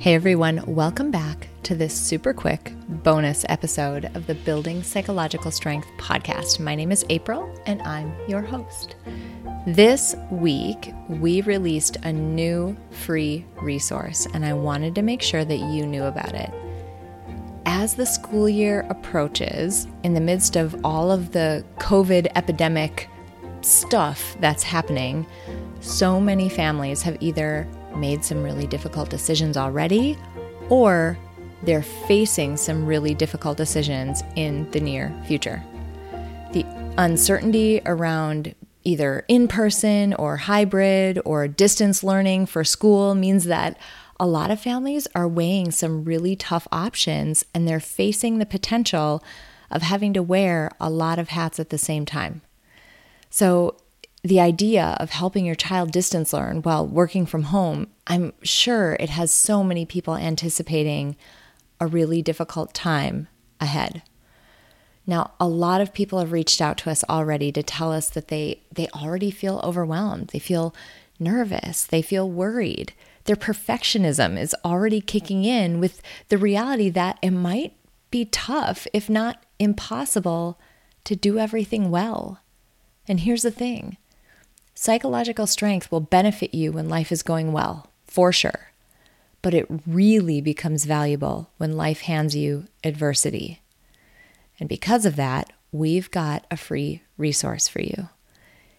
Hey everyone, welcome back to this super quick bonus episode of the Building Psychological Strength podcast. My name is April and I'm your host. This week, we released a new free resource, and I wanted to make sure that you knew about it. As the school year approaches, in the midst of all of the COVID epidemic stuff that's happening, so many families have either made some really difficult decisions already, or they're facing some really difficult decisions in the near future. The uncertainty around either in person or hybrid or distance learning for school means that a lot of families are weighing some really tough options and they're facing the potential of having to wear a lot of hats at the same time. So, the idea of helping your child distance learn while working from home, I'm sure it has so many people anticipating a really difficult time ahead. Now, a lot of people have reached out to us already to tell us that they they already feel overwhelmed. They feel nervous, they feel worried. Their perfectionism is already kicking in with the reality that it might be tough, if not impossible, to do everything well. And here's the thing Psychological strength will benefit you when life is going well, for sure. But it really becomes valuable when life hands you adversity. And because of that, we've got a free resource for you.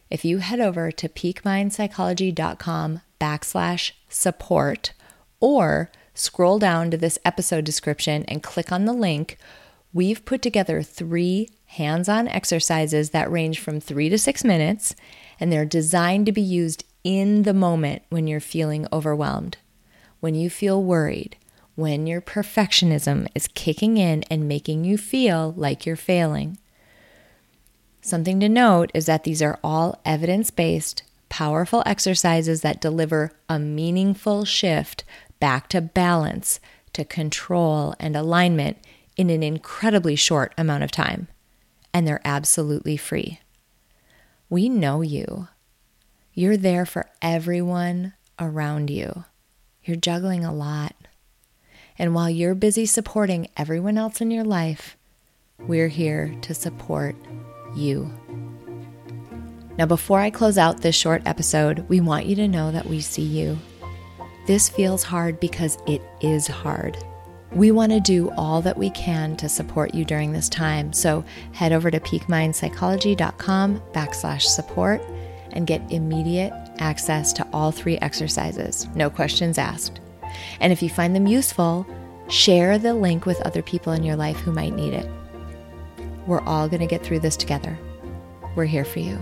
If you head over to peakmindpsychology.com backslash support or scroll down to this episode description and click on the link, we've put together three hands on exercises that range from three to six minutes and they're designed to be used in the moment when you're feeling overwhelmed, when you feel worried, when your perfectionism is kicking in and making you feel like you're failing. Something to note is that these are all evidence based, powerful exercises that deliver a meaningful shift back to balance, to control, and alignment in an incredibly short amount of time. And they're absolutely free. We know you. You're there for everyone around you. You're juggling a lot. And while you're busy supporting everyone else in your life, we're here to support you. Now, before I close out this short episode, we want you to know that we see you. This feels hard because it is hard. We want to do all that we can to support you during this time. So head over to peakmindpsychology.com backslash support and get immediate access to all three exercises, no questions asked. And if you find them useful, share the link with other people in your life who might need it. We're all going to get through this together. We're here for you.